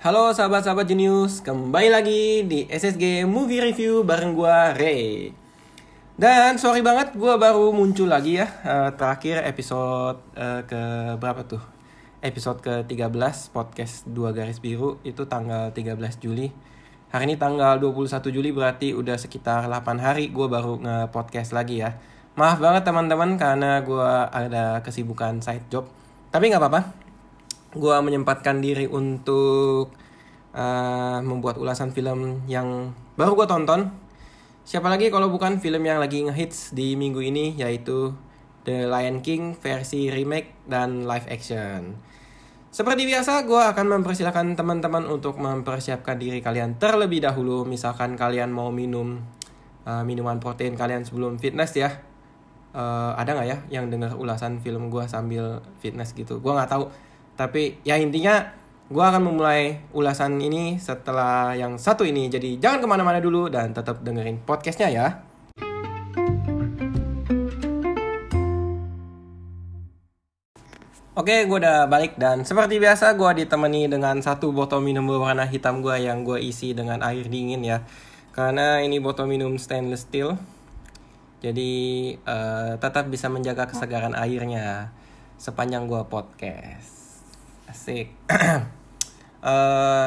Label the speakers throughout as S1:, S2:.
S1: Halo sahabat-sahabat jenius, kembali lagi di SSG Movie Review bareng gua Ray. Dan sorry banget gua baru muncul lagi ya uh, terakhir episode uh, ke berapa tuh? Episode ke-13 podcast 2 garis biru itu tanggal 13 Juli. Hari ini tanggal 21 Juli berarti udah sekitar 8 hari gua baru nge-podcast lagi ya. Maaf banget teman-teman karena gua ada kesibukan side job. Tapi nggak apa-apa, gue menyempatkan diri untuk uh, membuat ulasan film yang baru gue tonton. Siapa lagi kalau bukan film yang lagi ngehits di minggu ini yaitu The Lion King versi remake dan live action. Seperti biasa, gue akan mempersilahkan teman-teman untuk mempersiapkan diri kalian terlebih dahulu. Misalkan kalian mau minum uh, minuman protein kalian sebelum fitness ya. Uh, ada nggak ya yang dengar ulasan film gue sambil fitness gitu? Gue nggak tahu tapi ya intinya gue akan memulai ulasan ini setelah yang satu ini. Jadi jangan ke mana-mana dulu dan tetap dengerin podcastnya ya. Oke, gue udah balik dan seperti biasa gue ditemani dengan satu botol minum berwarna hitam gue yang gue isi dengan air dingin ya. Karena ini botol minum stainless steel, jadi uh, tetap bisa menjaga kesegaran airnya sepanjang gue podcast. Asik. uh,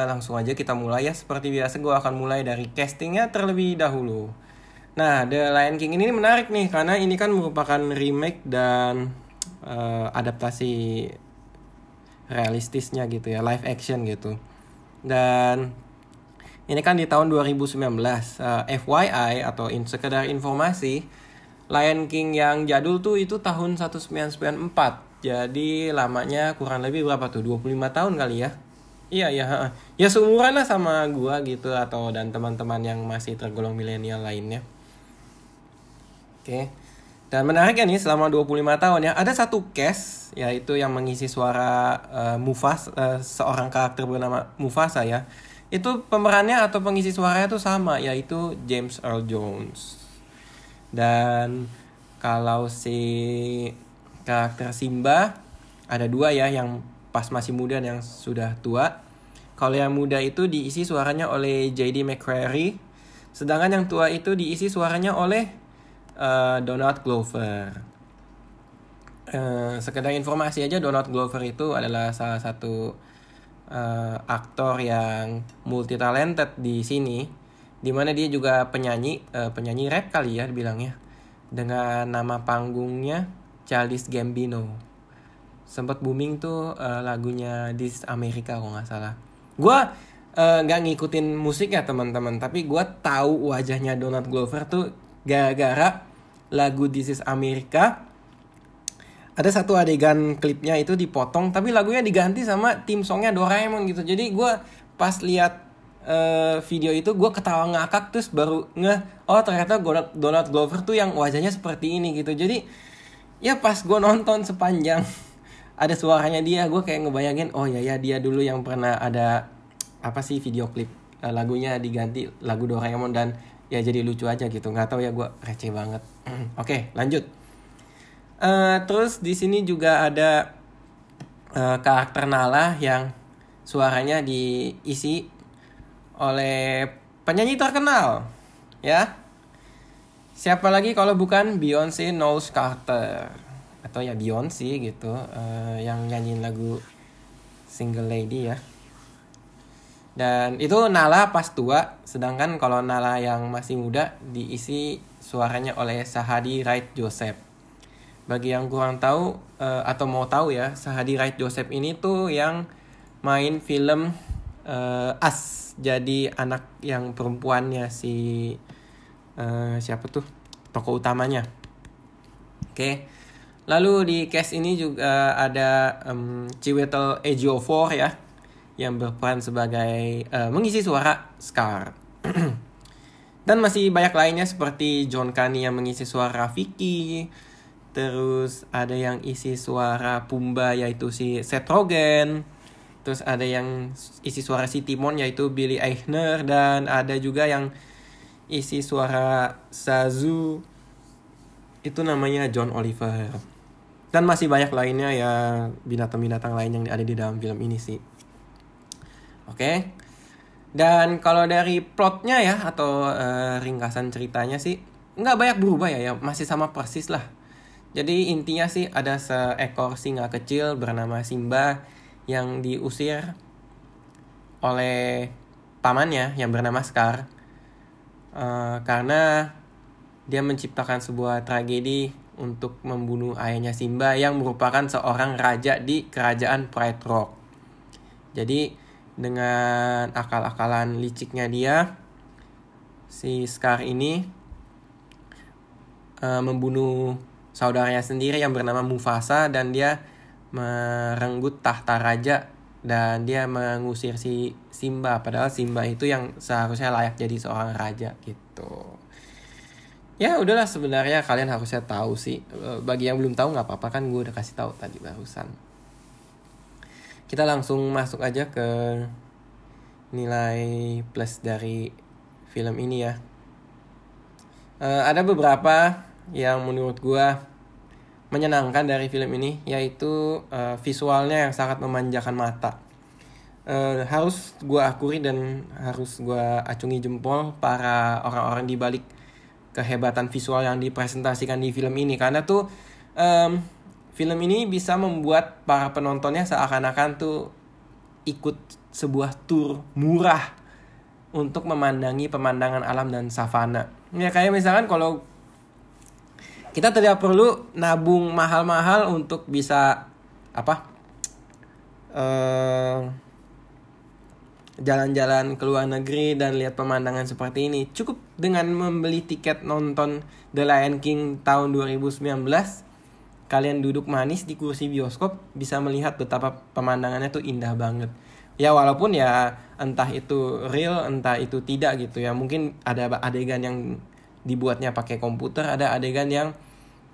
S1: langsung aja kita mulai ya. Seperti biasa gue akan mulai dari castingnya terlebih dahulu. Nah, The Lion King ini menarik nih karena ini kan merupakan remake dan uh, adaptasi realistisnya gitu ya, live action gitu. Dan ini kan di tahun 2019. Uh, FYI atau in sekedar informasi, Lion King yang jadul tuh itu tahun 1994 jadi lamanya kurang lebih berapa tuh? 25 tahun kali ya? Iya ya, ya seumuran lah sama gua gitu atau dan teman-teman yang masih tergolong milenial lainnya. Oke. Dan menarik ya nih selama 25 tahun ya ada satu case yaitu yang mengisi suara uh, Mufas uh, seorang karakter bernama Mufasa ya. Itu pemerannya atau pengisi suaranya tuh sama yaitu James Earl Jones. Dan kalau si karakter Simba ada dua ya yang pas masih muda dan yang sudah tua. Kalau yang muda itu diisi suaranya oleh J.D. McCreary, sedangkan yang tua itu diisi suaranya oleh uh, Donald Glover. Uh, sekedar informasi aja Donald Glover itu adalah salah satu uh, aktor yang multi talented di sini, di mana dia juga penyanyi uh, penyanyi rap kali ya dibilangnya dengan nama panggungnya Charles Gambino. Sempat booming tuh uh, lagunya This America kalau nggak salah. Gue nggak uh, ngikutin musik ya teman-teman tapi gue tahu wajahnya Donald Glover tuh gara-gara lagu This is America. Ada satu adegan klipnya itu dipotong tapi lagunya diganti sama tim songnya Doraemon gitu. Jadi gue pas lihat uh, video itu gue ketawa ngakak terus baru nge oh ternyata Donald Glover tuh yang wajahnya seperti ini gitu. Jadi ya pas gue nonton sepanjang ada suaranya dia gue kayak ngebayangin oh ya ya dia dulu yang pernah ada apa sih video klip uh, lagunya diganti lagu Doraemon dan ya jadi lucu aja gitu. Nggak tahu ya gue receh banget. Oke okay, lanjut. Uh, terus di sini juga ada uh, karakter Nala yang suaranya diisi oleh penyanyi terkenal ya Siapa lagi kalau bukan Beyonce Knowles Carter atau ya Beyonce gitu uh, yang nyanyiin lagu Single Lady ya. Dan itu Nala pas tua, sedangkan kalau Nala yang masih muda diisi suaranya oleh Sahadi Wright Joseph. Bagi yang kurang tahu uh, atau mau tahu ya, Sahadi Wright Joseph ini tuh yang main film uh, As jadi anak yang perempuannya si uh, siapa tuh? Tokoh utamanya. Oke. Okay. lalu di cast ini juga ada um, Chiwetel Ejiofor ya yang berperan sebagai uh, mengisi suara Scar. Dan masih banyak lainnya seperti John Kani yang mengisi suara Vicky terus ada yang isi suara Pumba yaitu si Seth Rogen terus ada yang isi suara si Timon yaitu Billy Eichner dan ada juga yang isi suara Sazu. Itu namanya John Oliver. Dan masih banyak lainnya ya binatang-binatang lain yang ada di dalam film ini sih. Oke. Dan kalau dari plotnya ya atau uh, ringkasan ceritanya sih nggak banyak berubah ya, ya. Masih sama persis lah. Jadi intinya sih ada seekor singa kecil bernama Simba yang diusir oleh pamannya yang bernama Scar uh, karena dia menciptakan sebuah tragedi untuk membunuh ayahnya Simba yang merupakan seorang raja di kerajaan Pride Rock. Jadi dengan akal-akalan liciknya dia si Scar ini uh, membunuh saudaranya sendiri yang bernama Mufasa dan dia merenggut tahta raja dan dia mengusir si Simba. Padahal Simba itu yang seharusnya layak jadi seorang raja gitu. Ya udahlah sebenarnya kalian harusnya tahu sih. Eh, bagi yang belum tahu nggak apa-apa. Kan gue udah kasih tahu tadi barusan. Kita langsung masuk aja ke nilai plus dari film ini ya. Uh, ada beberapa yang menurut gue menyenangkan dari film ini yaitu uh, visualnya yang sangat memanjakan mata uh, harus gue akui dan harus gue acungi jempol para orang-orang di balik kehebatan visual yang dipresentasikan di film ini karena tuh um, film ini bisa membuat para penontonnya seakan-akan tuh ikut sebuah tour murah untuk memandangi pemandangan alam dan savana. Ya kayak misalkan kalau kita tidak perlu nabung mahal-mahal untuk bisa apa? Uh, jalan-jalan ke luar negeri dan lihat pemandangan seperti ini. Cukup dengan membeli tiket nonton The Lion King tahun 2019, kalian duduk manis di kursi bioskop bisa melihat betapa pemandangannya tuh indah banget. Ya walaupun ya entah itu real, entah itu tidak gitu ya. Mungkin ada adegan yang dibuatnya pakai komputer, ada adegan yang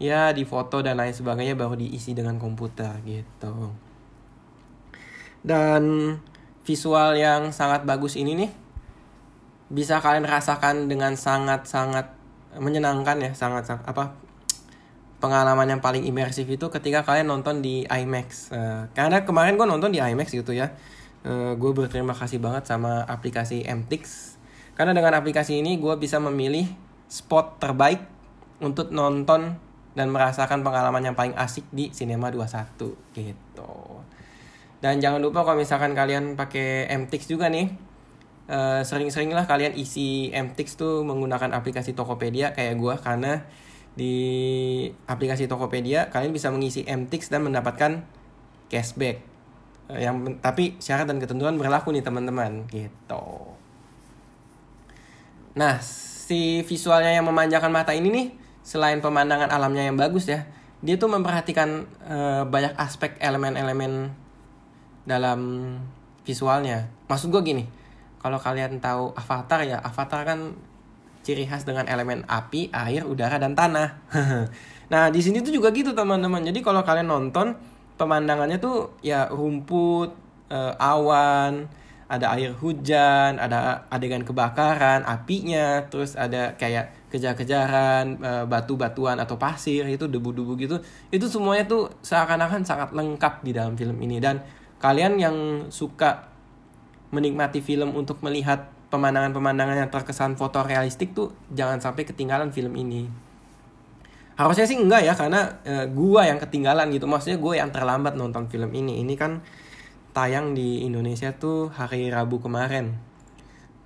S1: ya difoto dan lain sebagainya baru diisi dengan komputer gitu. Dan visual yang sangat bagus ini nih bisa kalian rasakan dengan sangat-sangat menyenangkan ya sangat, sangat apa pengalaman yang paling imersif itu ketika kalian nonton di IMAX uh, karena kemarin gue nonton di IMAX gitu ya. Uh, gue berterima kasih banget sama aplikasi MTX karena dengan aplikasi ini gue bisa memilih spot terbaik untuk nonton dan merasakan pengalaman yang paling asik di Cinema 21 gitu. Dan jangan lupa kalau misalkan kalian pakai MTX juga nih, uh, sering-seringlah kalian isi MTX tuh menggunakan aplikasi Tokopedia kayak gue karena di aplikasi Tokopedia kalian bisa mengisi MTX dan mendapatkan cashback. Uh, yang tapi syarat dan ketentuan berlaku nih teman-teman gitu. Nah, si visualnya yang memanjakan mata ini nih selain pemandangan alamnya yang bagus ya, dia tuh memperhatikan uh, banyak aspek elemen-elemen dalam visualnya. Maksud gue gini, kalau kalian tahu Avatar ya, Avatar kan ciri khas dengan elemen api, air, udara dan tanah. nah di sini tuh juga gitu teman-teman. Jadi kalau kalian nonton pemandangannya tuh ya rumput, uh, awan, ada air hujan, ada adegan kebakaran, apinya, terus ada kayak kejar-kejaran, uh, batu-batuan atau pasir itu debu-debu gitu. Itu semuanya tuh seakan-akan sangat lengkap di dalam film ini dan kalian yang suka menikmati film untuk melihat pemandangan-pemandangan yang terkesan foto realistik tuh jangan sampai ketinggalan film ini. Harusnya sih enggak ya karena e, gua yang ketinggalan gitu. Maksudnya gue yang terlambat nonton film ini. Ini kan tayang di Indonesia tuh hari Rabu kemarin.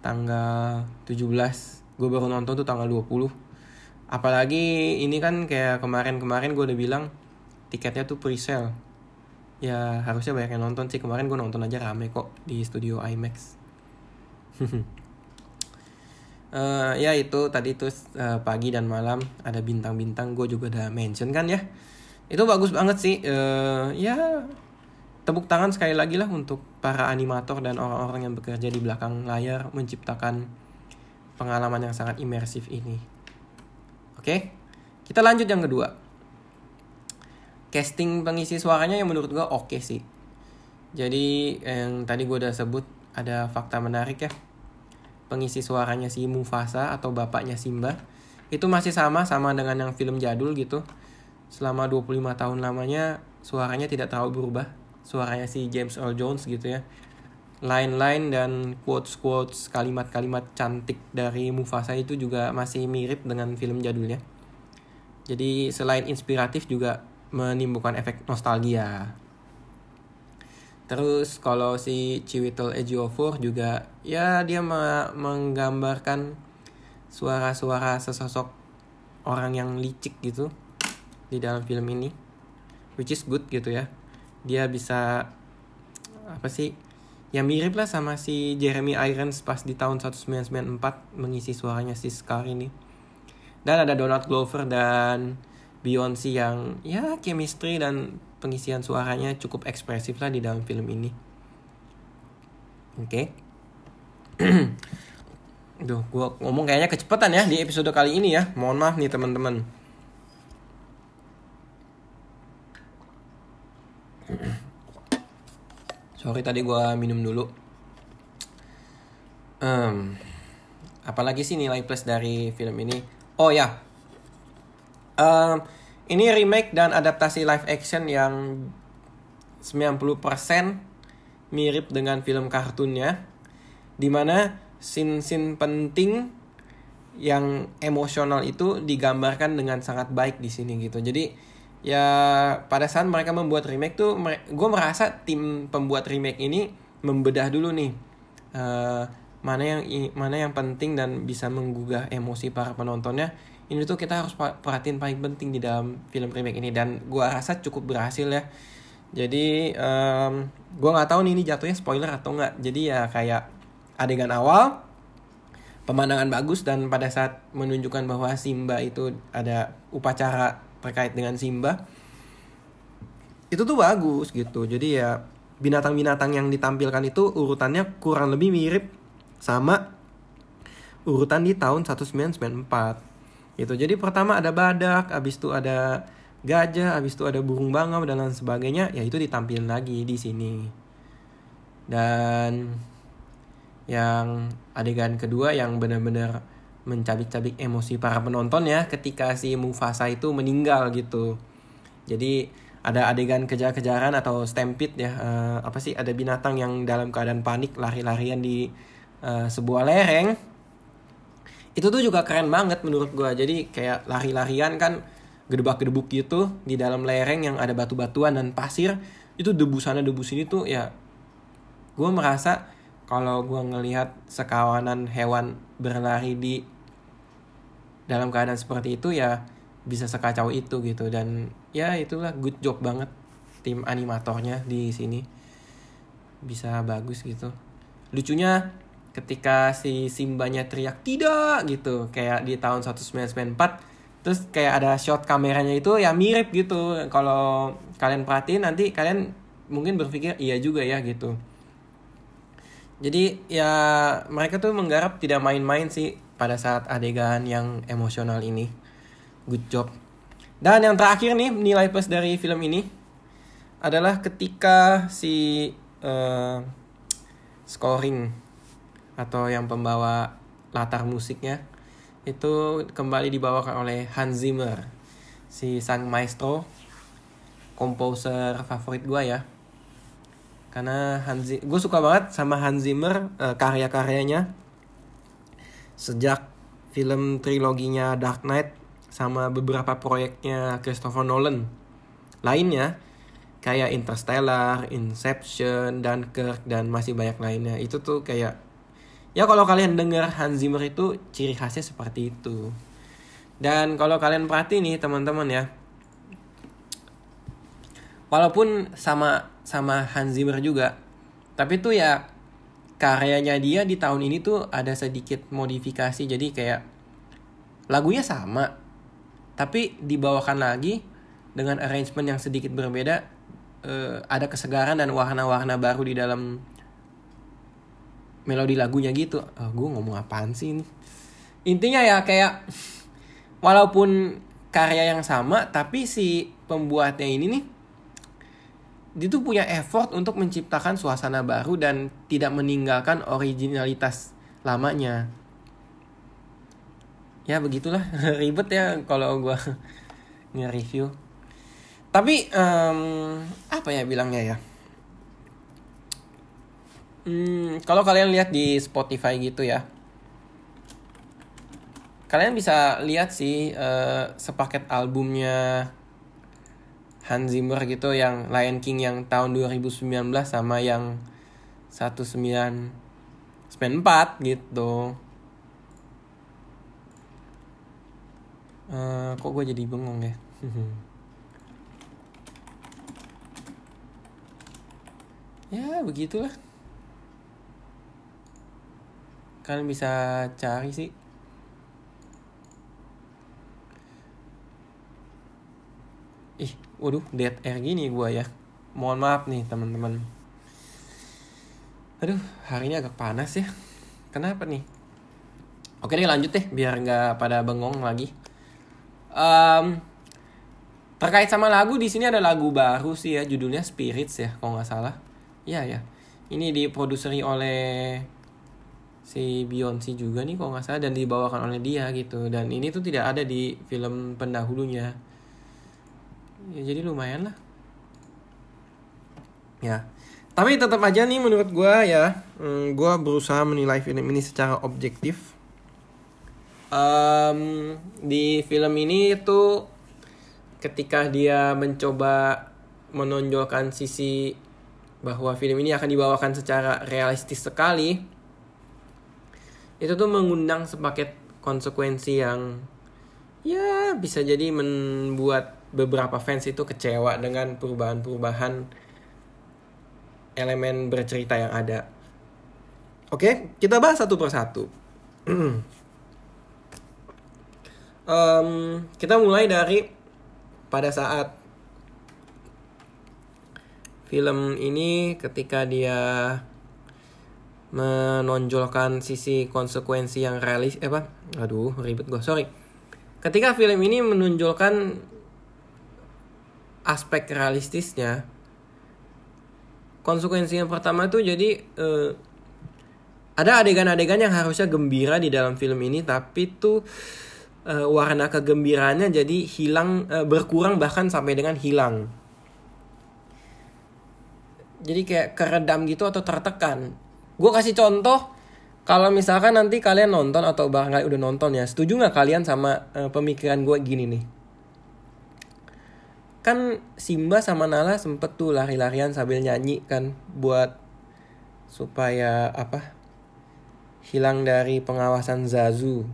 S1: Tanggal 17. Gue baru nonton tuh tanggal 20. Apalagi ini kan kayak kemarin-kemarin gue udah bilang tiketnya tuh pre-sale ya harusnya banyak yang nonton sih kemarin gue nonton aja rame kok di studio IMAX uh, ya itu tadi tuh uh, pagi dan malam ada bintang-bintang gue juga udah mention kan ya itu bagus banget sih uh, ya tepuk tangan sekali lagi lah untuk para animator dan orang-orang yang bekerja di belakang layar menciptakan pengalaman yang sangat imersif ini oke kita lanjut yang kedua casting pengisi suaranya yang menurut gue oke okay sih. Jadi yang tadi gue udah sebut ada fakta menarik ya. Pengisi suaranya si Mufasa atau bapaknya Simba itu masih sama sama dengan yang film jadul gitu. Selama 25 tahun lamanya suaranya tidak terlalu berubah. Suaranya si James Earl Jones gitu ya. line-line dan quotes-quotes kalimat-kalimat cantik dari Mufasa itu juga masih mirip dengan film jadulnya. Jadi selain inspiratif juga menimbulkan efek nostalgia. Terus kalau si Chiwetel Ejiofor juga ya dia menggambarkan suara-suara sesosok orang yang licik gitu di dalam film ini which is good gitu ya dia bisa apa sih ya mirip lah sama si Jeremy Irons pas di tahun 1994 mengisi suaranya si Scar ini dan ada Donald Glover dan Beyonce yang ya chemistry dan pengisian suaranya cukup ekspresif lah di dalam film ini oke okay. Duh, gue ngomong kayaknya kecepatan ya di episode kali ini ya. Mohon maaf nih teman-teman. Sorry tadi gue minum dulu. Um, apalagi sih nilai plus dari film ini? Oh ya, um, ini remake dan adaptasi live action yang 90% mirip dengan film kartunnya. Di mana scene-scene penting yang emosional itu digambarkan dengan sangat baik di sini gitu. Jadi ya pada saat mereka membuat remake tuh gue merasa tim pembuat remake ini membedah dulu nih. Uh, mana yang mana yang penting dan bisa menggugah emosi para penontonnya. Ini tuh kita harus perhatiin paling penting di dalam film remake ini. Dan gue rasa cukup berhasil ya. Jadi um, gue nggak tahu nih ini jatuhnya spoiler atau nggak. Jadi ya kayak adegan awal pemandangan bagus dan pada saat menunjukkan bahwa Simba itu ada upacara terkait dengan Simba itu tuh bagus gitu. Jadi ya binatang-binatang yang ditampilkan itu urutannya kurang lebih mirip sama urutan di tahun 1994 gitu. Jadi pertama ada badak habis itu ada gajah habis itu ada burung bangau dan lain sebagainya ya itu ditampilkan lagi di sini. Dan yang adegan kedua yang benar-benar mencabik-cabik emosi para penonton ya ketika si Mufasa itu meninggal gitu. Jadi ada adegan kejar-kejaran atau stampede ya uh, apa sih ada binatang yang dalam keadaan panik lari-larian di uh, sebuah lereng. Itu tuh juga keren banget menurut gua. Jadi kayak lari-larian kan gedebak-gedebuk gitu di dalam lereng yang ada batu-batuan dan pasir. Itu debu sana debu sini tuh ya gua merasa kalau gue ngelihat sekawanan hewan berlari di dalam keadaan seperti itu ya bisa sekacau itu gitu. Dan ya itulah good job banget tim animatornya di sini. Bisa bagus gitu. Lucunya ketika si Simbanya teriak tidak! gitu. Kayak di tahun 1994 terus kayak ada shot kameranya itu ya mirip gitu. Kalau kalian perhatiin nanti kalian mungkin berpikir iya juga ya gitu. Jadi ya mereka tuh menggarap tidak main-main sih pada saat adegan yang emosional ini. Good job. Dan yang terakhir nih nilai plus dari film ini adalah ketika si uh, scoring atau yang pembawa latar musiknya itu kembali dibawakan oleh Hans Zimmer si sang maestro komposer favorit gue ya karena Hans gue suka banget sama Hans Zimmer uh, karya-karyanya sejak film triloginya Dark Knight sama beberapa proyeknya Christopher Nolan. Lainnya kayak Interstellar, Inception, Dunkirk dan masih banyak lainnya. Itu tuh kayak ya kalau kalian dengar Hans Zimmer itu ciri khasnya seperti itu. Dan kalau kalian perhati nih teman-teman ya walaupun sama sama Hans Zimmer juga tapi tuh ya karyanya dia di tahun ini tuh ada sedikit modifikasi. Jadi kayak lagunya sama tapi dibawakan lagi dengan arrangement yang sedikit berbeda uh, ada kesegaran dan warna-warna baru di dalam melodi lagunya gitu. Oh, eh, gue ngomong apaan sih ini? Intinya ya kayak walaupun karya yang sama tapi si pembuatnya ini nih dia tuh punya effort untuk menciptakan suasana baru dan tidak meninggalkan originalitas lamanya. Ya begitulah ribet ya kalau gue nge-review. Tapi um, apa ya bilangnya ya? Hmm, kalau kalian lihat di Spotify gitu ya, kalian bisa lihat sih uh, sepaket albumnya Hans Zimmer gitu yang Lion King yang tahun 2019 sama yang 1994 gitu. Uh, kok gue jadi bengong ya? ya begitulah kalian bisa cari sih ih waduh dead air gini gua ya. Mohon maaf nih teman-teman. Aduh hari ini agak panas ya. Kenapa nih? Oke deh lanjut deh biar nggak pada bengong lagi. Um, terkait sama lagu di sini ada lagu baru sih ya judulnya Spirits ya kalau nggak salah. Iya ya. Ini diproduseri oleh si Beyonce juga nih kalau nggak salah dan dibawakan oleh dia gitu. Dan ini tuh tidak ada di film pendahulunya ya jadi lumayan lah. Ya. Tapi tetap aja nih menurut gue ya hmm, gue berusaha menilai film ini secara objektif. Um, di film ini tuh ketika dia mencoba menonjolkan sisi bahwa film ini akan dibawakan secara realistis sekali itu tuh mengundang sepaket konsekuensi yang ya bisa jadi membuat beberapa fans itu kecewa dengan perubahan-perubahan elemen bercerita yang ada. Oke, kita bahas satu persatu. um, kita mulai dari pada saat film ini ketika dia menonjolkan sisi konsekuensi yang realis eh apa aduh ribet gue sorry ketika film ini menonjolkan aspek realistisnya konsekuensi yang pertama tuh jadi eh, ada adegan-adegan yang harusnya gembira di dalam film ini tapi tuh eh, warna kegembiraannya jadi hilang eh, berkurang bahkan sampai dengan hilang. Jadi kayak keredam gitu atau tertekan. Gue kasih contoh kalau misalkan nanti kalian nonton atau bahkan udah nonton ya setuju nggak kalian sama uh, pemikiran gue gini nih? Kan Simba sama Nala sempet tuh lari-larian sambil nyanyi kan buat supaya apa hilang dari pengawasan Zazu.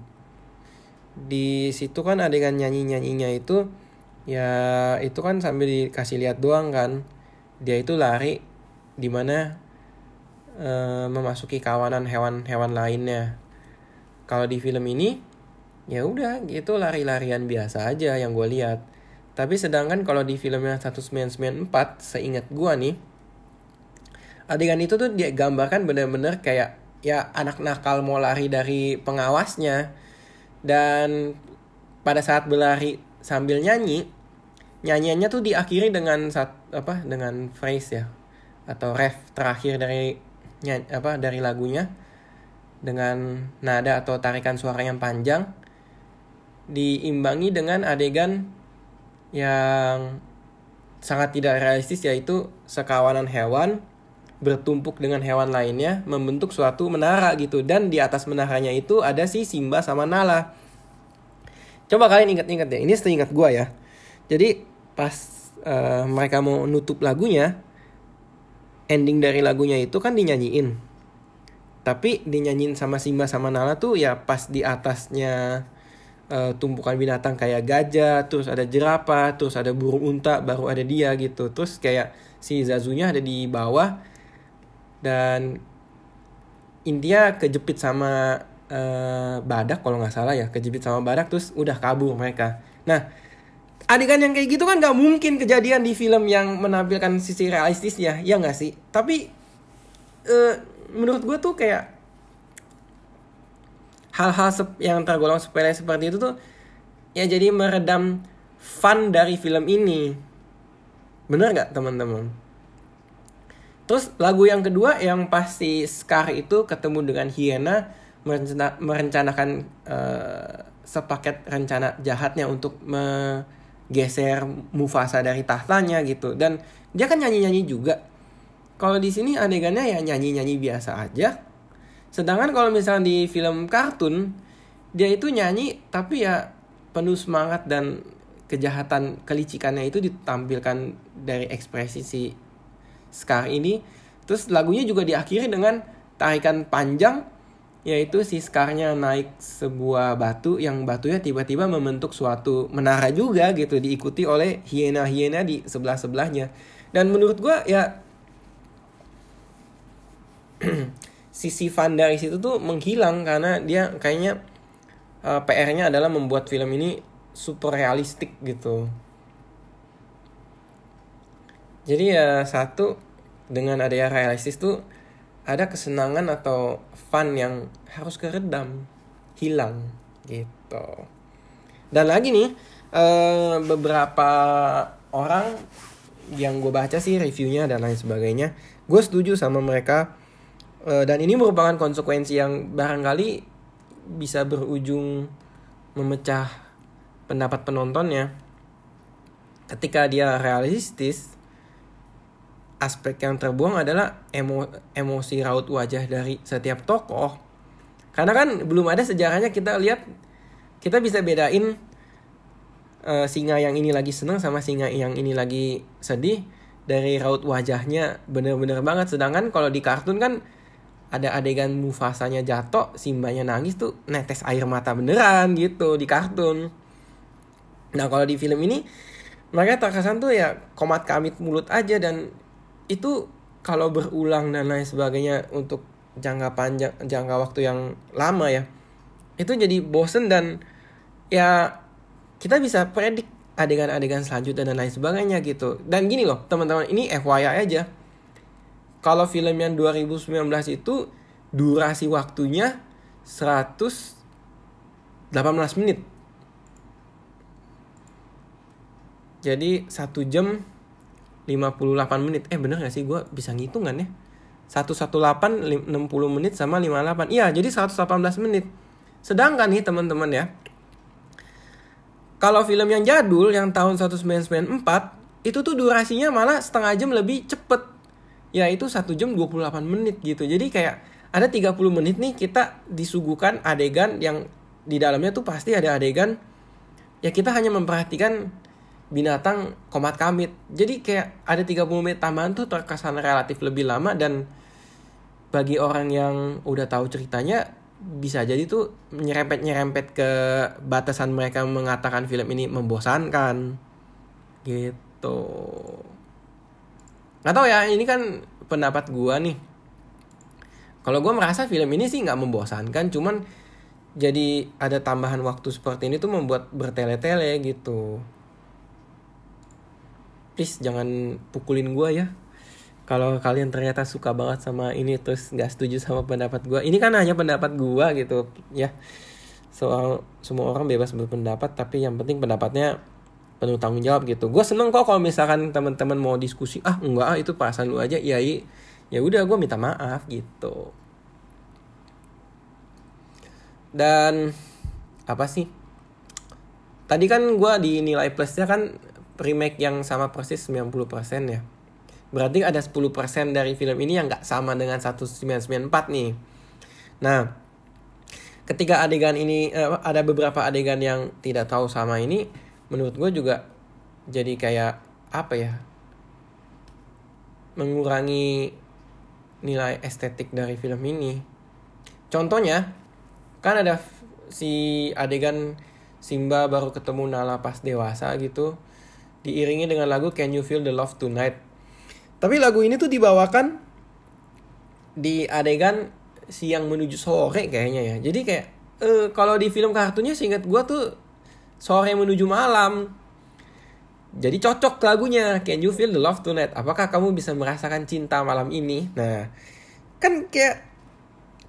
S1: Di situ kan adegan nyanyi nyanyinya itu ya itu kan sambil dikasih lihat doang kan. Dia itu lari di mana Eh, memasuki kawanan hewan-hewan lainnya. Kalau di film ini ya udah gitu lari-larian biasa aja yang gue lihat. Tapi sedangkan kalau di filmnya 1994 seingat gue nih adegan itu tuh dia gambarkan bener-bener kayak ya anak nakal mau lari dari pengawasnya dan pada saat berlari sambil nyanyi nyanyiannya tuh diakhiri dengan saat apa dengan phrase ya atau ref terakhir dari apa dari lagunya dengan nada atau tarikan suara yang panjang diimbangi dengan adegan yang sangat tidak realistis yaitu sekawanan hewan bertumpuk dengan hewan lainnya membentuk suatu menara gitu dan di atas menaranya itu ada si Simba sama Nala. Coba kalian ingat-ingat deh, ini seingat gue ya. Jadi pas uh, mereka mau nutup lagunya, ending dari lagunya itu kan dinyanyiin. Tapi dinyanyiin sama Simba sama Nala tuh ya pas di atasnya uh, tumpukan binatang kayak gajah, terus ada jerapah, terus ada burung unta, baru ada dia gitu. Terus kayak si Zazunya ada di bawah dan intinya kejepit sama uh, badak kalau nggak salah ya, kejepit sama badak terus udah kabur mereka. Nah, adegan yang kayak gitu kan nggak mungkin kejadian di film yang menampilkan sisi realistis ya nggak sih? Tapi uh, menurut gue tuh kayak hal-hal yang tergolong sepele seperti itu tuh ya jadi meredam fun dari film ini. Bener nggak teman-teman? Terus lagu yang kedua yang pasti Scar itu ketemu dengan Hyena merencana, merencanakan uh, sepaket rencana jahatnya untuk me geser Mufasa dari tahtanya gitu dan dia kan nyanyi-nyanyi juga kalau di sini adegannya ya nyanyi-nyanyi biasa aja. Sedangkan kalau misalnya di film kartun dia itu nyanyi tapi ya penuh semangat dan kejahatan kelicikannya itu ditampilkan dari ekspresi si Scar ini. Terus lagunya juga diakhiri dengan tarikan panjang yaitu si Scarnya naik sebuah batu yang batunya tiba-tiba membentuk suatu menara juga gitu diikuti oleh hiena-hiena di sebelah-sebelahnya. Dan menurut gua ya sisi fun dari situ tuh menghilang karena dia kayaknya uh, PR-nya adalah membuat film ini super realistik gitu. Jadi ya satu dengan adanya realistis tuh ada kesenangan atau fun yang harus keredam, hilang gitu. Dan lagi nih uh, beberapa orang yang gue baca sih reviewnya dan lain sebagainya, gue setuju sama mereka uh, dan ini merupakan konsekuensi yang barangkali bisa berujung memecah pendapat penontonnya ketika dia realistis aspek yang terbuang adalah emo emosi raut wajah dari setiap tokoh karena kan belum ada sejarahnya kita lihat kita bisa bedain uh, singa yang ini lagi senang sama singa yang ini lagi sedih dari raut wajahnya bener-bener banget sedangkan kalau di kartun kan ada adegan Mufasanya jatuh, Simbanya nangis tuh netes air mata beneran gitu di kartun. Nah kalau di film ini mereka terkesan tuh ya komat kamit mulut aja dan itu kalau berulang dan lain sebagainya untuk jangka panjang jangka waktu yang lama ya itu jadi bosen dan ya kita bisa predik adegan-adegan selanjutnya dan lain sebagainya gitu. Dan gini loh teman-teman ini FYI aja. Kalau film yang 2019 itu durasi waktunya 118 menit. Jadi satu jam 58 menit. Eh bener gak sih gue bisa ngitung kan ya? 118 60 menit sama 58. Iya, jadi 118 menit. Sedangkan nih teman-teman ya. Kalau film yang jadul yang tahun 1994 itu tuh durasinya malah setengah jam lebih cepet. Ya itu 1 jam 28 menit gitu. Jadi kayak ada 30 menit nih kita disuguhkan adegan yang di dalamnya tuh pasti ada adegan ya kita hanya memperhatikan binatang komat kamit. Jadi kayak ada 30 menit tambahan tuh terkesan relatif lebih lama dan bagi orang yang udah tahu ceritanya bisa jadi tuh nyerempet-nyerempet ke batasan mereka mengatakan film ini membosankan. Gitu. Gak tau ya, ini kan pendapat gua nih. Kalau gua merasa film ini sih nggak membosankan, cuman jadi ada tambahan waktu seperti ini tuh membuat bertele-tele gitu please jangan pukulin gue ya. Kalau kalian ternyata suka banget sama ini terus nggak setuju sama pendapat gue ini kan hanya pendapat gue gitu ya. Soal semua orang bebas berpendapat tapi yang penting pendapatnya penuh tanggung jawab gitu. Gue seneng kok kalau misalkan teman-teman mau diskusi ah enggak ah, itu perasaan lu aja ya ya udah gue minta maaf gitu. Dan apa sih? Tadi kan gue di nilai plusnya kan remake yang sama persis 90% ya. Berarti ada 10% dari film ini yang nggak sama dengan 1994 nih. Nah, ketika adegan ini eh, ada beberapa adegan yang tidak tahu sama ini, menurut gue juga jadi kayak apa ya? Mengurangi nilai estetik dari film ini. Contohnya, kan ada si adegan Simba baru ketemu Nala pas dewasa gitu diiringi dengan lagu Can You Feel the Love Tonight. Tapi lagu ini tuh dibawakan di adegan siang menuju sore kayaknya ya. Jadi kayak eh, kalau di film kartunnya seingat gue tuh sore menuju malam. Jadi cocok lagunya Can You Feel the Love Tonight. Apakah kamu bisa merasakan cinta malam ini? Nah, kan kayak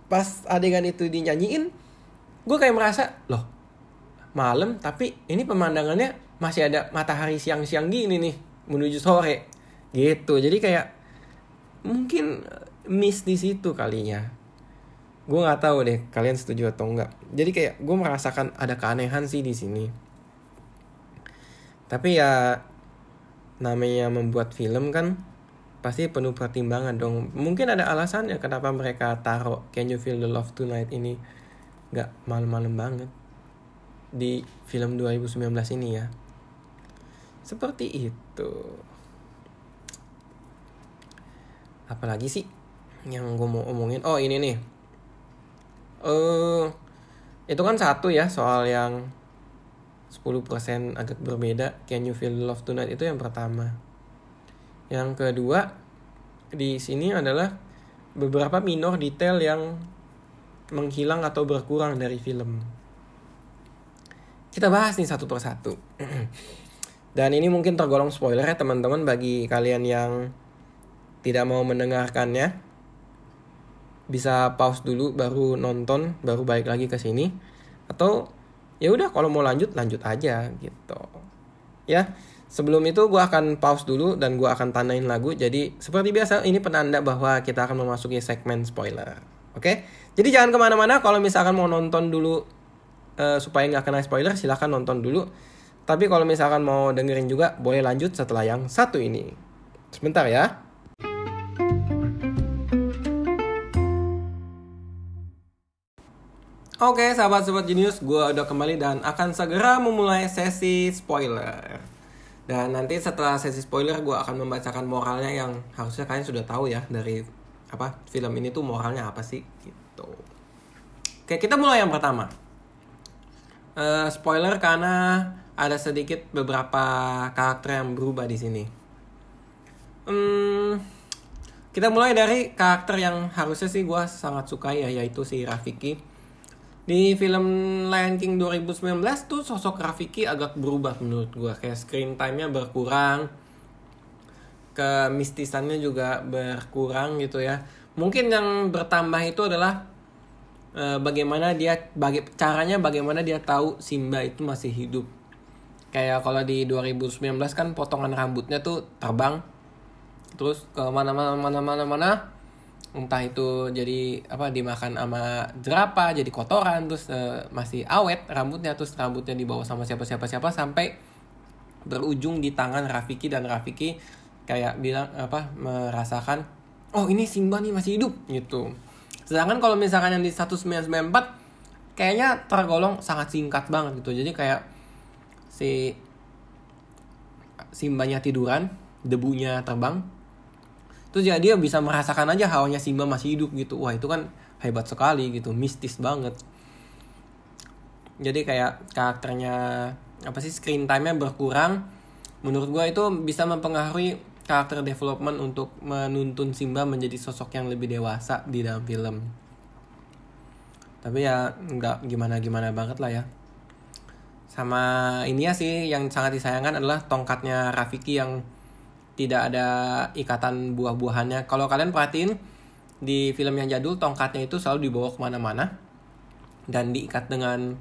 S1: pas adegan itu dinyanyiin, gue kayak merasa loh malam tapi ini pemandangannya masih ada matahari siang-siang gini nih menuju sore. Gitu. Jadi kayak mungkin miss di situ kalinya. Gue nggak tahu deh kalian setuju atau enggak jadi kayak gue merasakan ada keanehan sih di sini. Tapi ya namanya membuat film kan pasti penuh pertimbangan dong. Mungkin ada alasannya kenapa mereka taruh Can You Feel the Love Tonight ini nggak malam-malam banget di film 2019 ini ya seperti itu. Apalagi sih yang gue mau omongin? Oh ini nih. Eh uh, itu kan satu ya soal yang 10% agak berbeda. Can You Feel Love Tonight? Itu yang pertama. Yang kedua di sini adalah beberapa minor detail yang menghilang atau berkurang dari film. Kita bahas nih satu persatu. Dan ini mungkin tergolong spoiler ya teman-teman bagi kalian yang tidak mau mendengarkannya. Bisa pause dulu baru nonton, baru balik lagi ke sini. Atau ya udah kalau mau lanjut lanjut aja gitu. Ya, Sebelum itu gue akan pause dulu dan gue akan tandain lagu. Jadi seperti biasa ini penanda bahwa kita akan memasuki segmen spoiler. Oke? Jadi jangan ke mana-mana. Kalau misalkan mau nonton dulu uh, supaya nggak kena spoiler, silahkan nonton dulu. Tapi kalau misalkan mau dengerin juga, boleh lanjut setelah yang satu ini. Sebentar ya. Oke, sahabat-sahabat Genius, gue udah kembali dan akan segera memulai sesi spoiler. Dan nanti setelah sesi spoiler gue akan membacakan moralnya yang harusnya kalian sudah tahu ya dari apa film ini tuh moralnya apa sih gitu. Oke kita mulai yang pertama. Uh, spoiler karena ada sedikit beberapa karakter yang berubah di sini. Hmm, kita mulai dari karakter yang harusnya sih gue sangat suka ya yaitu si Rafiki. Di film Lion King 2019 tuh sosok Rafiki agak berubah menurut gue kayak screen time-nya berkurang kemistisannya juga berkurang gitu ya. Mungkin yang bertambah itu adalah e, bagaimana dia baga caranya bagaimana dia tahu Simba itu masih hidup kayak kalau di 2019 kan potongan rambutnya tuh terbang. Terus ke mana-mana mana-mana mana entah itu jadi apa dimakan sama jerapah jadi kotoran terus uh, masih awet rambutnya terus rambutnya dibawa sama siapa siapa siapa sampai berujung di tangan Rafiki dan Rafiki kayak bilang apa merasakan oh ini Simba nih masih hidup gitu. Sedangkan kalau misalkan yang di 1994 kayaknya tergolong sangat singkat banget gitu. Jadi kayak si Simbanya tiduran debunya terbang. Terus ya dia bisa merasakan aja hawanya Simba masih hidup gitu. Wah itu kan hebat sekali gitu mistis banget. Jadi kayak karakternya apa sih screen time-nya berkurang. Menurut gue itu bisa mempengaruhi karakter development untuk menuntun Simba menjadi sosok yang lebih dewasa di dalam film. Tapi ya nggak gimana gimana banget lah ya sama ini ya sih yang sangat disayangkan adalah tongkatnya Rafiki yang tidak ada ikatan buah-buahannya. Kalau kalian perhatiin di film yang jadul tongkatnya itu selalu dibawa ke mana-mana dan diikat dengan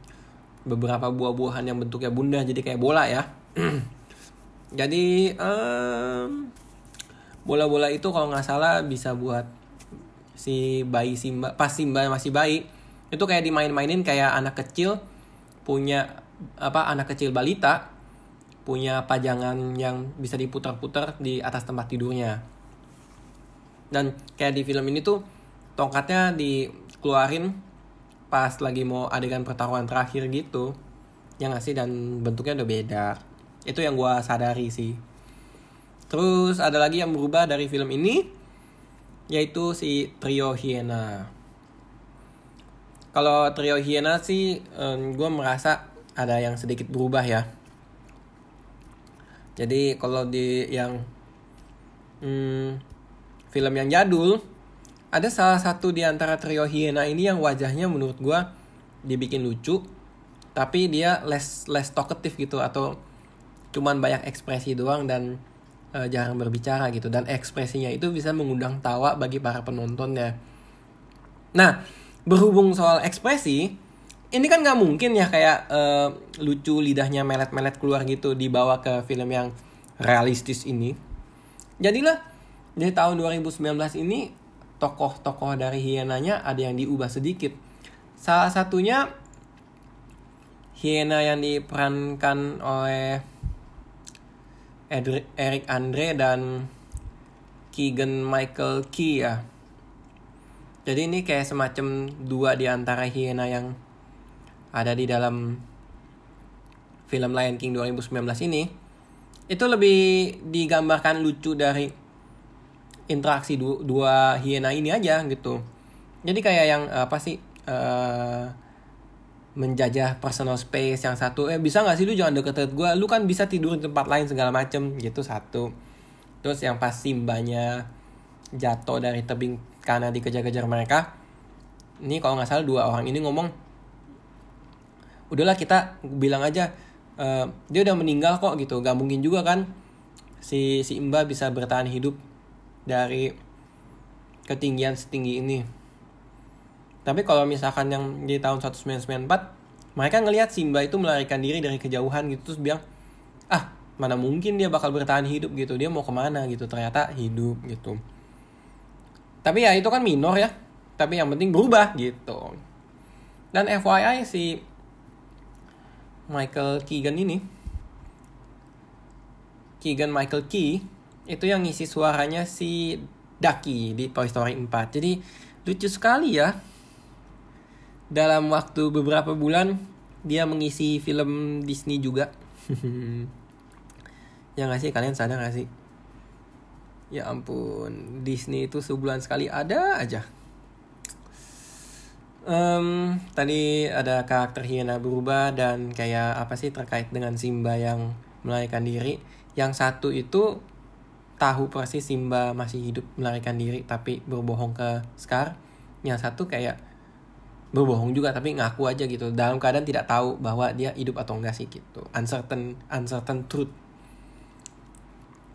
S1: beberapa buah-buahan yang bentuknya bunda jadi kayak bola ya. jadi um, bola-bola itu kalau nggak salah bisa buat si bayi Simba pas Simba masih bayi itu kayak dimain-mainin kayak anak kecil punya apa anak kecil balita punya pajangan yang bisa diputar-putar di atas tempat tidurnya. Dan kayak di film ini tuh tongkatnya dikeluarin pas lagi mau adegan pertarungan terakhir gitu. Yang ngasih dan bentuknya udah beda. Itu yang gue sadari sih. Terus ada lagi yang berubah dari film ini yaitu si trio Hiena. Kalau trio Hiena sih gue merasa ada yang sedikit berubah ya jadi kalau di yang hmm, film yang jadul ada salah satu di antara trio Hiena ini yang wajahnya menurut gue dibikin lucu tapi dia less less talkative gitu atau cuman banyak ekspresi doang dan uh, jarang berbicara gitu dan ekspresinya itu bisa mengundang tawa bagi para penontonnya. Nah, berhubung soal ekspresi, ini kan nggak mungkin ya kayak uh, lucu lidahnya melet-melet keluar gitu dibawa ke film yang realistis ini. Jadilah di tahun 2019 ini tokoh-tokoh dari hienanya ada yang diubah sedikit. Salah satunya hiena yang diperankan oleh Eric Andre dan Keegan Michael Key ya. Jadi ini kayak semacam dua di antara hiena yang ada di dalam film Lion King 2019 ini. Itu lebih digambarkan lucu dari interaksi dua, dua hiena ini aja gitu. Jadi kayak yang apa sih uh, menjajah personal space yang satu eh bisa nggak sih lu jangan deket-deket gue lu kan bisa tidur di tempat lain segala macem gitu satu terus yang pas simbanya jatuh dari tebing karena dikejar-kejar mereka ini kalau nggak salah dua orang ini ngomong udahlah kita bilang aja uh, dia udah meninggal kok gitu. Gak mungkin juga kan si si Imba bisa bertahan hidup dari ketinggian setinggi ini. Tapi kalau misalkan yang di tahun 1994 mereka ngelihat Simba itu melarikan diri dari kejauhan gitu terus bilang ah mana mungkin dia bakal bertahan hidup gitu. Dia mau ke mana? gitu. Ternyata hidup gitu. Tapi ya itu kan minor ya. Tapi yang penting berubah gitu. Dan FYI si Michael Keegan ini Keegan Michael Key itu yang ngisi suaranya si Ducky di Toy Story 4 jadi lucu sekali ya dalam waktu beberapa bulan dia mengisi film Disney juga. ya gak sih kalian sadar gak sih? Ya ampun, Disney itu sebulan sekali ada aja. Um, tadi ada karakter hiena berubah dan kayak apa sih terkait dengan Simba yang melarikan diri. Yang satu itu tahu persis Simba masih hidup melarikan diri tapi berbohong ke Scar. Yang satu kayak berbohong juga tapi ngaku aja gitu. Dalam keadaan tidak tahu bahwa dia hidup atau enggak sih gitu. Uncertain uncertain truth.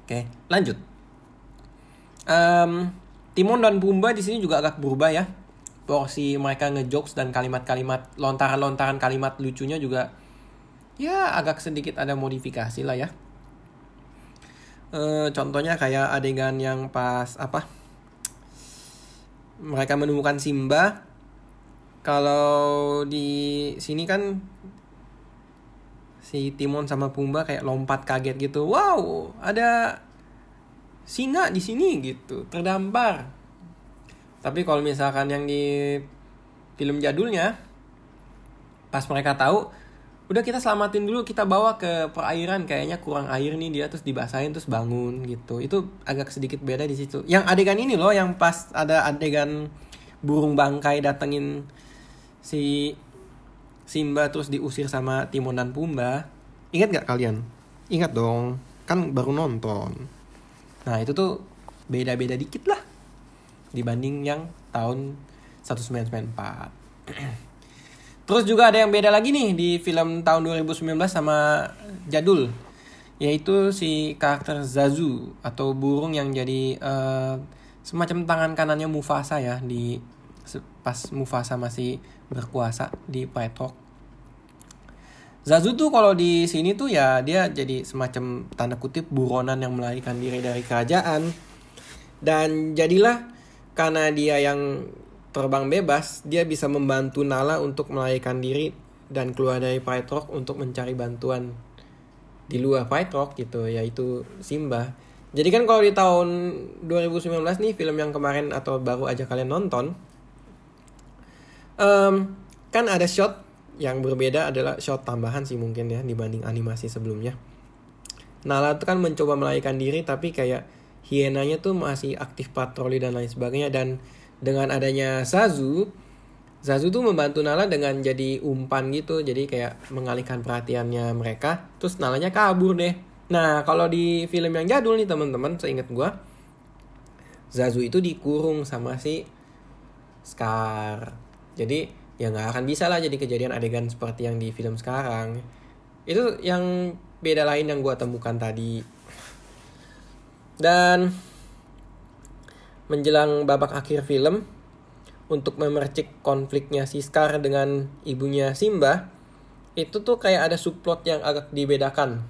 S1: Oke lanjut. Um, Timon dan Pumba di sini juga agak berubah ya porsi mereka ngejokes dan kalimat-kalimat lontaran-lontaran kalimat lucunya juga ya agak sedikit ada modifikasi lah ya e, contohnya kayak adegan yang pas apa mereka menemukan Simba kalau di sini kan si Timon sama Pumba kayak lompat kaget gitu. Wow, ada singa di sini gitu, terdampar. Tapi kalau misalkan yang di film jadulnya pas mereka tahu udah kita selamatin dulu kita bawa ke perairan kayaknya kurang air nih dia terus dibasahin terus bangun gitu itu agak sedikit beda di situ yang adegan ini loh yang pas ada adegan burung bangkai datengin si Simba terus diusir sama Timon dan Pumba. Ingat gak kalian? Ingat dong, kan baru nonton. Nah itu tuh beda-beda dikit lah dibanding yang tahun 1994. Terus juga ada yang beda lagi nih di film tahun 2019 sama jadul yaitu si karakter Zazu atau burung yang jadi uh, semacam tangan kanannya Mufasa ya di pas Mufasa masih berkuasa di Python. Zazu tuh kalau di sini tuh ya dia jadi semacam tanda kutip buronan yang melarikan diri dari kerajaan. Dan jadilah karena dia yang terbang bebas, dia bisa membantu Nala untuk melarikan diri dan keluar dari Python untuk mencari bantuan di luar Python gitu, yaitu Simba. Jadi kan kalau di tahun 2019 nih film yang kemarin atau baru aja kalian nonton, um, kan ada shot yang berbeda adalah shot tambahan sih mungkin ya dibanding animasi sebelumnya. Nala tuh kan mencoba melarikan diri tapi kayak hienanya tuh masih aktif patroli dan lain sebagainya. Dan dengan adanya Zazu Zazu tuh membantu Nala dengan jadi umpan gitu. Jadi kayak mengalihkan perhatiannya mereka terus Nalanya kabur deh. Nah kalau di film yang jadul nih teman-teman seingat gue Zazu itu dikurung sama si Scar. Jadi ya nggak akan bisa lah jadi kejadian adegan seperti yang di film sekarang. Itu yang beda lain yang gue temukan tadi dan menjelang babak akhir film untuk memercik konfliknya si Scar dengan ibunya Simba itu tuh kayak ada subplot yang agak dibedakan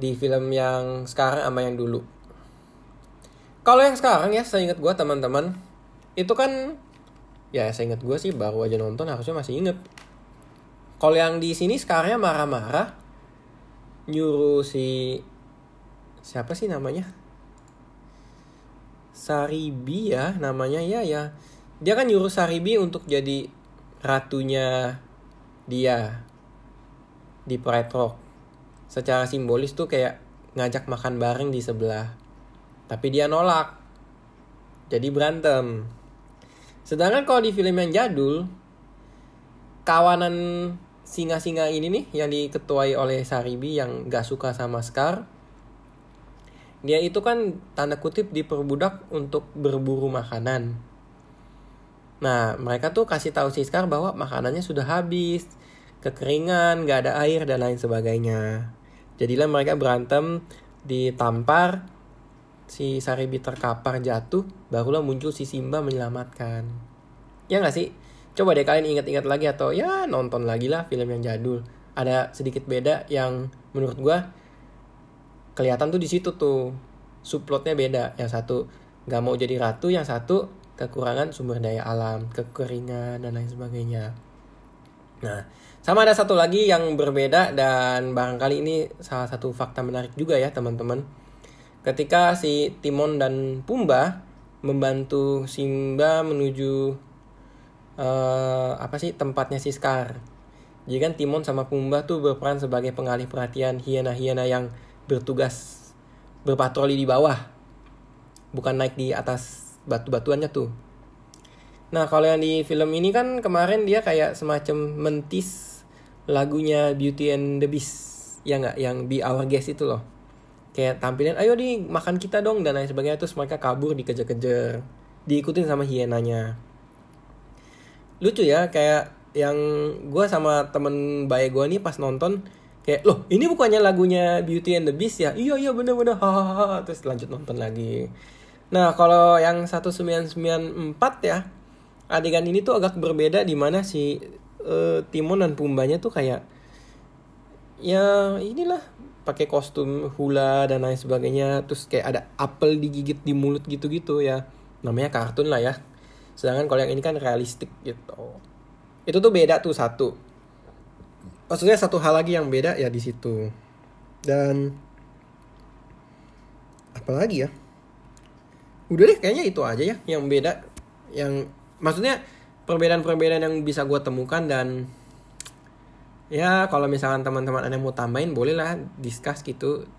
S1: di film yang sekarang sama yang dulu. Kalau yang sekarang ya saya ingat gue teman-teman itu kan ya saya inget gue sih baru aja nonton harusnya masih inget. Kalau yang di sini sekarang marah-marah nyuruh si siapa sih namanya? Saribi ya namanya. Ya ya. Dia kan nyuruh Saribi untuk jadi ratunya dia di Pride Rock. Secara simbolis tuh kayak ngajak makan bareng di sebelah. Tapi dia nolak. Jadi berantem. Sedangkan kalau di film yang jadul kawanan singa-singa ini nih yang diketuai oleh Saribi yang gak suka sama Scar dia itu kan tanda kutip diperbudak untuk berburu makanan. Nah, mereka tuh kasih tahu si Scar bahwa makanannya sudah habis, kekeringan, gak ada air dan lain sebagainya. Jadilah mereka berantem, ditampar, si Saribi terkapar jatuh, barulah muncul si Simba menyelamatkan. Ya gak sih? Coba deh kalian ingat-ingat lagi atau ya nonton lagi lah film yang jadul. Ada sedikit beda yang menurut gua kelihatan tuh di situ tuh. Subplotnya beda. Yang satu nggak mau jadi ratu yang satu kekurangan sumber daya alam kekeringan dan lain sebagainya. Nah sama ada satu lagi yang berbeda dan barangkali ini salah satu fakta menarik juga ya teman-teman. Ketika si Timon dan Pumba membantu Simba menuju uh, apa sih tempatnya si Scar. Jadi kan Timon sama Pumba tuh berperan sebagai pengalih perhatian hiena-hiena yang bertugas berpatroli di bawah. Bukan naik di atas batu-batuannya tuh. Nah kalau yang di film ini kan kemarin dia kayak semacam mentis lagunya Beauty and the Beast. Ya nggak? Yang Be Our Guest itu loh. Kayak tampilin ayo di makan kita dong dan lain sebagainya. Terus mereka kabur dikejar-kejar. Diikutin sama hienanya. Lucu ya kayak yang gue sama temen bayi gue nih pas nonton kayak loh ini bukannya lagunya Beauty and the Beast ya? Iya iya bener-bener. Hahaha terus lanjut nonton lagi. Nah kalau yang 1994 ya adegan ini tuh agak berbeda di mana si uh, Timon dan Pumbanya tuh kayak ya inilah pakai kostum hula dan lain sebagainya. Terus kayak ada apel digigit di mulut gitu-gitu ya. Namanya kartun lah ya. Sedangkan kalau yang ini kan realistik gitu. Itu tuh beda tuh satu maksudnya satu hal lagi yang beda ya di situ. Dan apalagi ya? Udah deh kayaknya itu aja ya yang beda yang maksudnya perbedaan-perbedaan yang bisa gue temukan dan ya kalau misalkan teman-teman ada yang mau tambahin boleh lah discuss gitu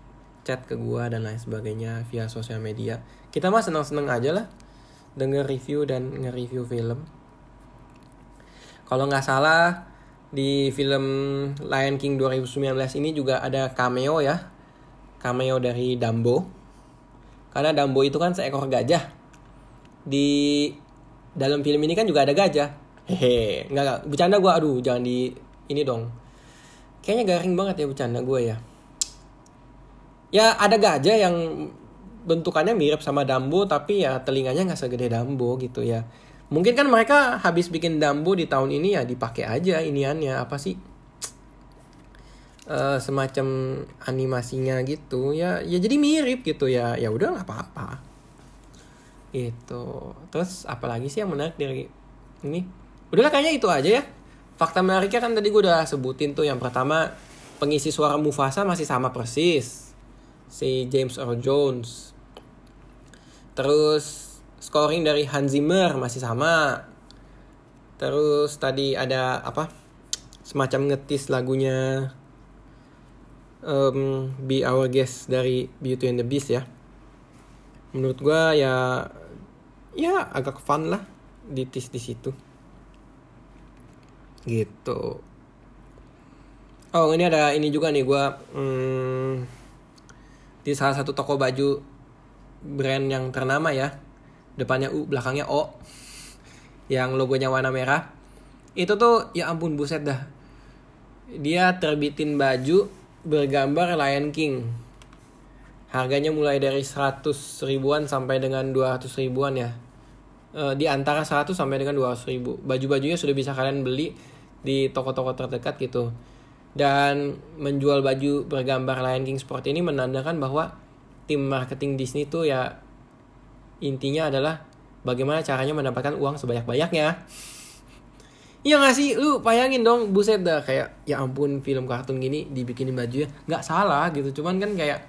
S1: chat ke gue dan lain sebagainya via sosial media. Kita mah seneng-seneng aja lah denger review dan nge-review film. Kalau nggak salah di film Lion King 2019 ini juga ada cameo ya. Cameo dari Dumbo. Karena Dumbo itu kan seekor gajah. Di dalam film ini kan juga ada gajah. Hehe nggak nggak bercanda gue aduh jangan di ini dong. Kayaknya garing banget ya bercanda gue ya. Ya ada gajah yang bentukannya mirip sama Dumbo tapi ya telinganya nggak segede Dumbo gitu ya mungkin kan mereka habis bikin Dumbo di tahun ini ya dipakai aja iniannya. Apa sih? Uh, semacam animasinya gitu. Ya ya jadi mirip gitu ya. Ya udah nggak apa-apa. Itu terus apalagi sih yang menarik dari ini? Udahlah kayaknya itu aja ya. Fakta menariknya kan tadi gue udah sebutin tuh. Yang pertama pengisi suara Mufasa masih sama persis. Si James Earl Jones. Terus scoring dari Hans Zimmer masih sama. Terus tadi ada apa? Semacam ngetis lagunya um, Be Our Guest dari Beauty and the Beast ya. Menurut gue ya ya agak fun lah di tis di situ. Gitu. Oh ini ada ini juga nih gue hmm, di salah satu toko baju brand yang ternama ya depannya U belakangnya O yang logonya warna merah. Itu tuh ya ampun buset dah. Dia terbitin baju bergambar Lion King. Harganya mulai dari 100 ribuan sampai dengan 200 ribuan ya. E, di antara 100 sampai dengan 200 ribu. Baju-bajunya sudah bisa kalian beli di toko-toko terdekat gitu. Dan menjual baju bergambar Lion King seperti ini menandakan bahwa tim marketing Disney tuh ya intinya adalah bagaimana caranya mendapatkan uang sebanyak-banyaknya. Iya gak sih? Lu bayangin dong, buset dah kayak ya ampun film kartun gini dibikinin baju ya. Nggak salah gitu, cuman kan kayak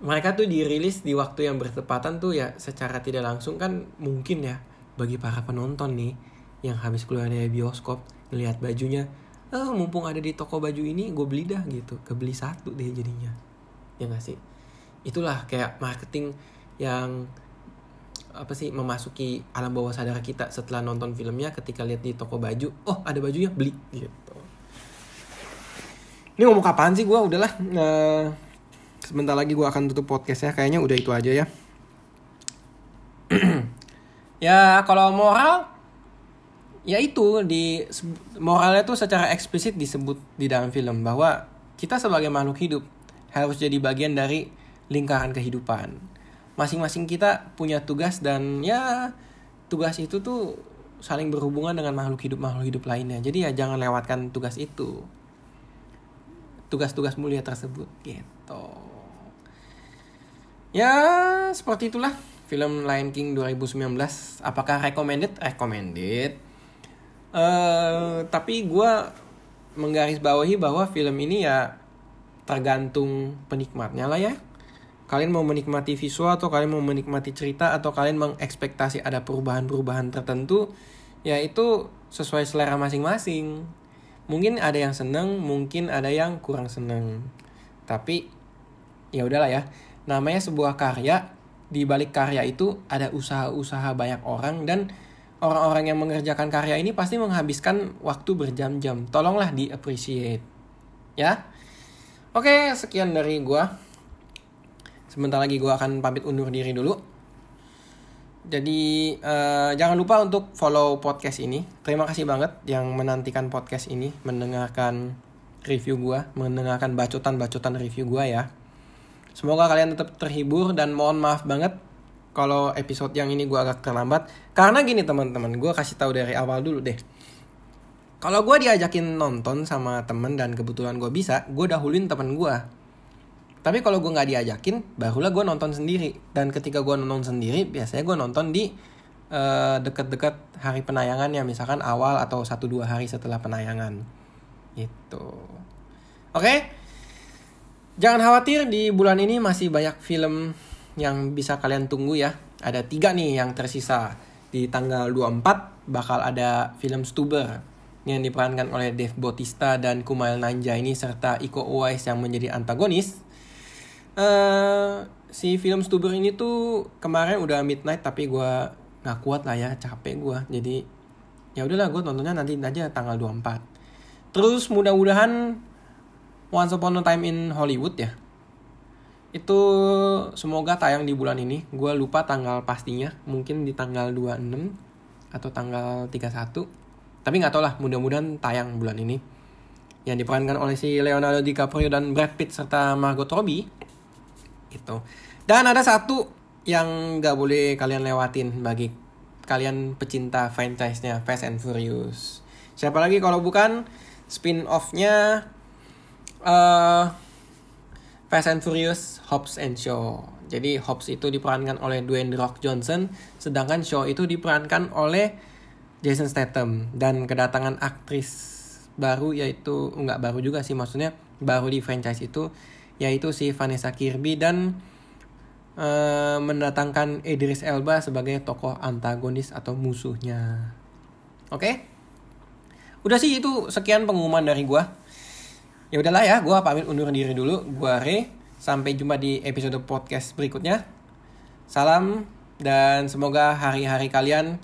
S1: mereka tuh dirilis di waktu yang bertepatan tuh ya secara tidak langsung kan mungkin ya bagi para penonton nih yang habis keluar dari bioskop ngelihat bajunya oh mumpung ada di toko baju ini gue beli dah gitu kebeli satu deh jadinya ya gak sih itulah kayak marketing yang apa sih memasuki alam bawah sadar kita setelah nonton filmnya ketika lihat di toko baju oh ada bajunya beli gitu. Ini ngomong kapan sih? Gue udahlah nah, sebentar lagi gue akan tutup podcastnya kayaknya udah itu aja ya. Ya kalau moral ya itu di moralnya tuh secara eksplisit disebut di dalam film bahwa kita sebagai makhluk hidup harus jadi bagian dari lingkaran kehidupan masing-masing kita punya tugas dan ya tugas itu tuh saling berhubungan dengan makhluk hidup makhluk hidup lainnya. Jadi ya jangan lewatkan tugas itu. Tugas-tugas mulia tersebut gitu. Ya seperti itulah film Lion King 2019 apakah recommended? Recommended. Uh, tapi gue menggarisbawahi bahwa film ini ya tergantung penikmatnya lah ya kalian mau menikmati visual atau kalian mau menikmati cerita atau kalian mengekspektasi ada perubahan-perubahan tertentu ya itu sesuai selera masing-masing mungkin ada yang seneng mungkin ada yang kurang seneng tapi ya udahlah ya namanya sebuah karya di balik karya itu ada usaha-usaha banyak orang dan orang-orang yang mengerjakan karya ini pasti menghabiskan waktu berjam-jam. Tolonglah di appreciate. Ya. Oke, sekian dari gua. Sebentar lagi gua akan pamit undur diri dulu. Jadi uh, jangan lupa untuk follow podcast ini. Terima kasih banget yang menantikan podcast ini, mendengarkan review gua, mendengarkan bacotan-bacotan review gua ya. Semoga kalian tetap terhibur dan mohon maaf banget kalau episode yang ini gue agak terlambat. Karena gini teman-teman, gue kasih tahu dari awal dulu deh. Kalau gue diajakin nonton sama temen dan kebetulan gue bisa, gue dahulin temen gue. Tapi kalau gue nggak diajakin, barulah gue nonton sendiri. Dan ketika gue nonton sendiri, biasanya gue nonton di uh, deket-deket hari penayangan ya, misalkan awal atau satu dua hari setelah penayangan. Gitu. Oke, okay? Jangan khawatir di bulan ini masih banyak film yang bisa kalian tunggu ya. Ada tiga nih yang tersisa. Di tanggal 24 bakal ada film Stuber yang diperankan oleh Dave Bautista dan Kumail Nanjiani serta Iko Uwais yang menjadi antagonis. Uh, si film Stuber ini tuh kemarin udah midnight tapi gue nggak kuat lah ya capek gue jadi ya udahlah gue nontonnya nanti aja tanggal 24 terus mudah-mudahan Once Upon a Time in Hollywood ya. Itu semoga tayang di bulan ini. Gue lupa tanggal pastinya. Mungkin di tanggal 26 atau tanggal 31. Tapi nggak tau lah, mudah-mudahan tayang bulan ini. Yang diperankan oleh si Leonardo DiCaprio dan Brad Pitt serta Margot Robbie. Itu. Dan ada satu yang nggak boleh kalian lewatin bagi kalian pecinta franchise-nya Fast and Furious. Siapa lagi kalau bukan spin-off-nya uh, Fast and Furious Hobbs and Shaw. Jadi Hobbs itu diperankan oleh Dwayne The Rock Johnson, sedangkan Shaw itu diperankan oleh Jason Statham dan kedatangan aktris baru yaitu enggak baru juga sih maksudnya baru di franchise itu yaitu si Vanessa Kirby dan uh, mendatangkan Idris Elba sebagai tokoh antagonis atau musuhnya. Oke? Okay? Udah sih itu sekian pengumuman dari gua ya udahlah ya gue pamit undur diri dulu gue Re sampai jumpa di episode podcast berikutnya salam dan semoga hari-hari kalian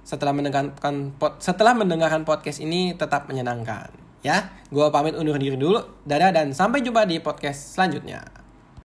S1: setelah mendengarkan setelah mendengarkan podcast ini tetap menyenangkan ya gue pamit undur diri dulu. Dadah dan sampai jumpa di podcast selanjutnya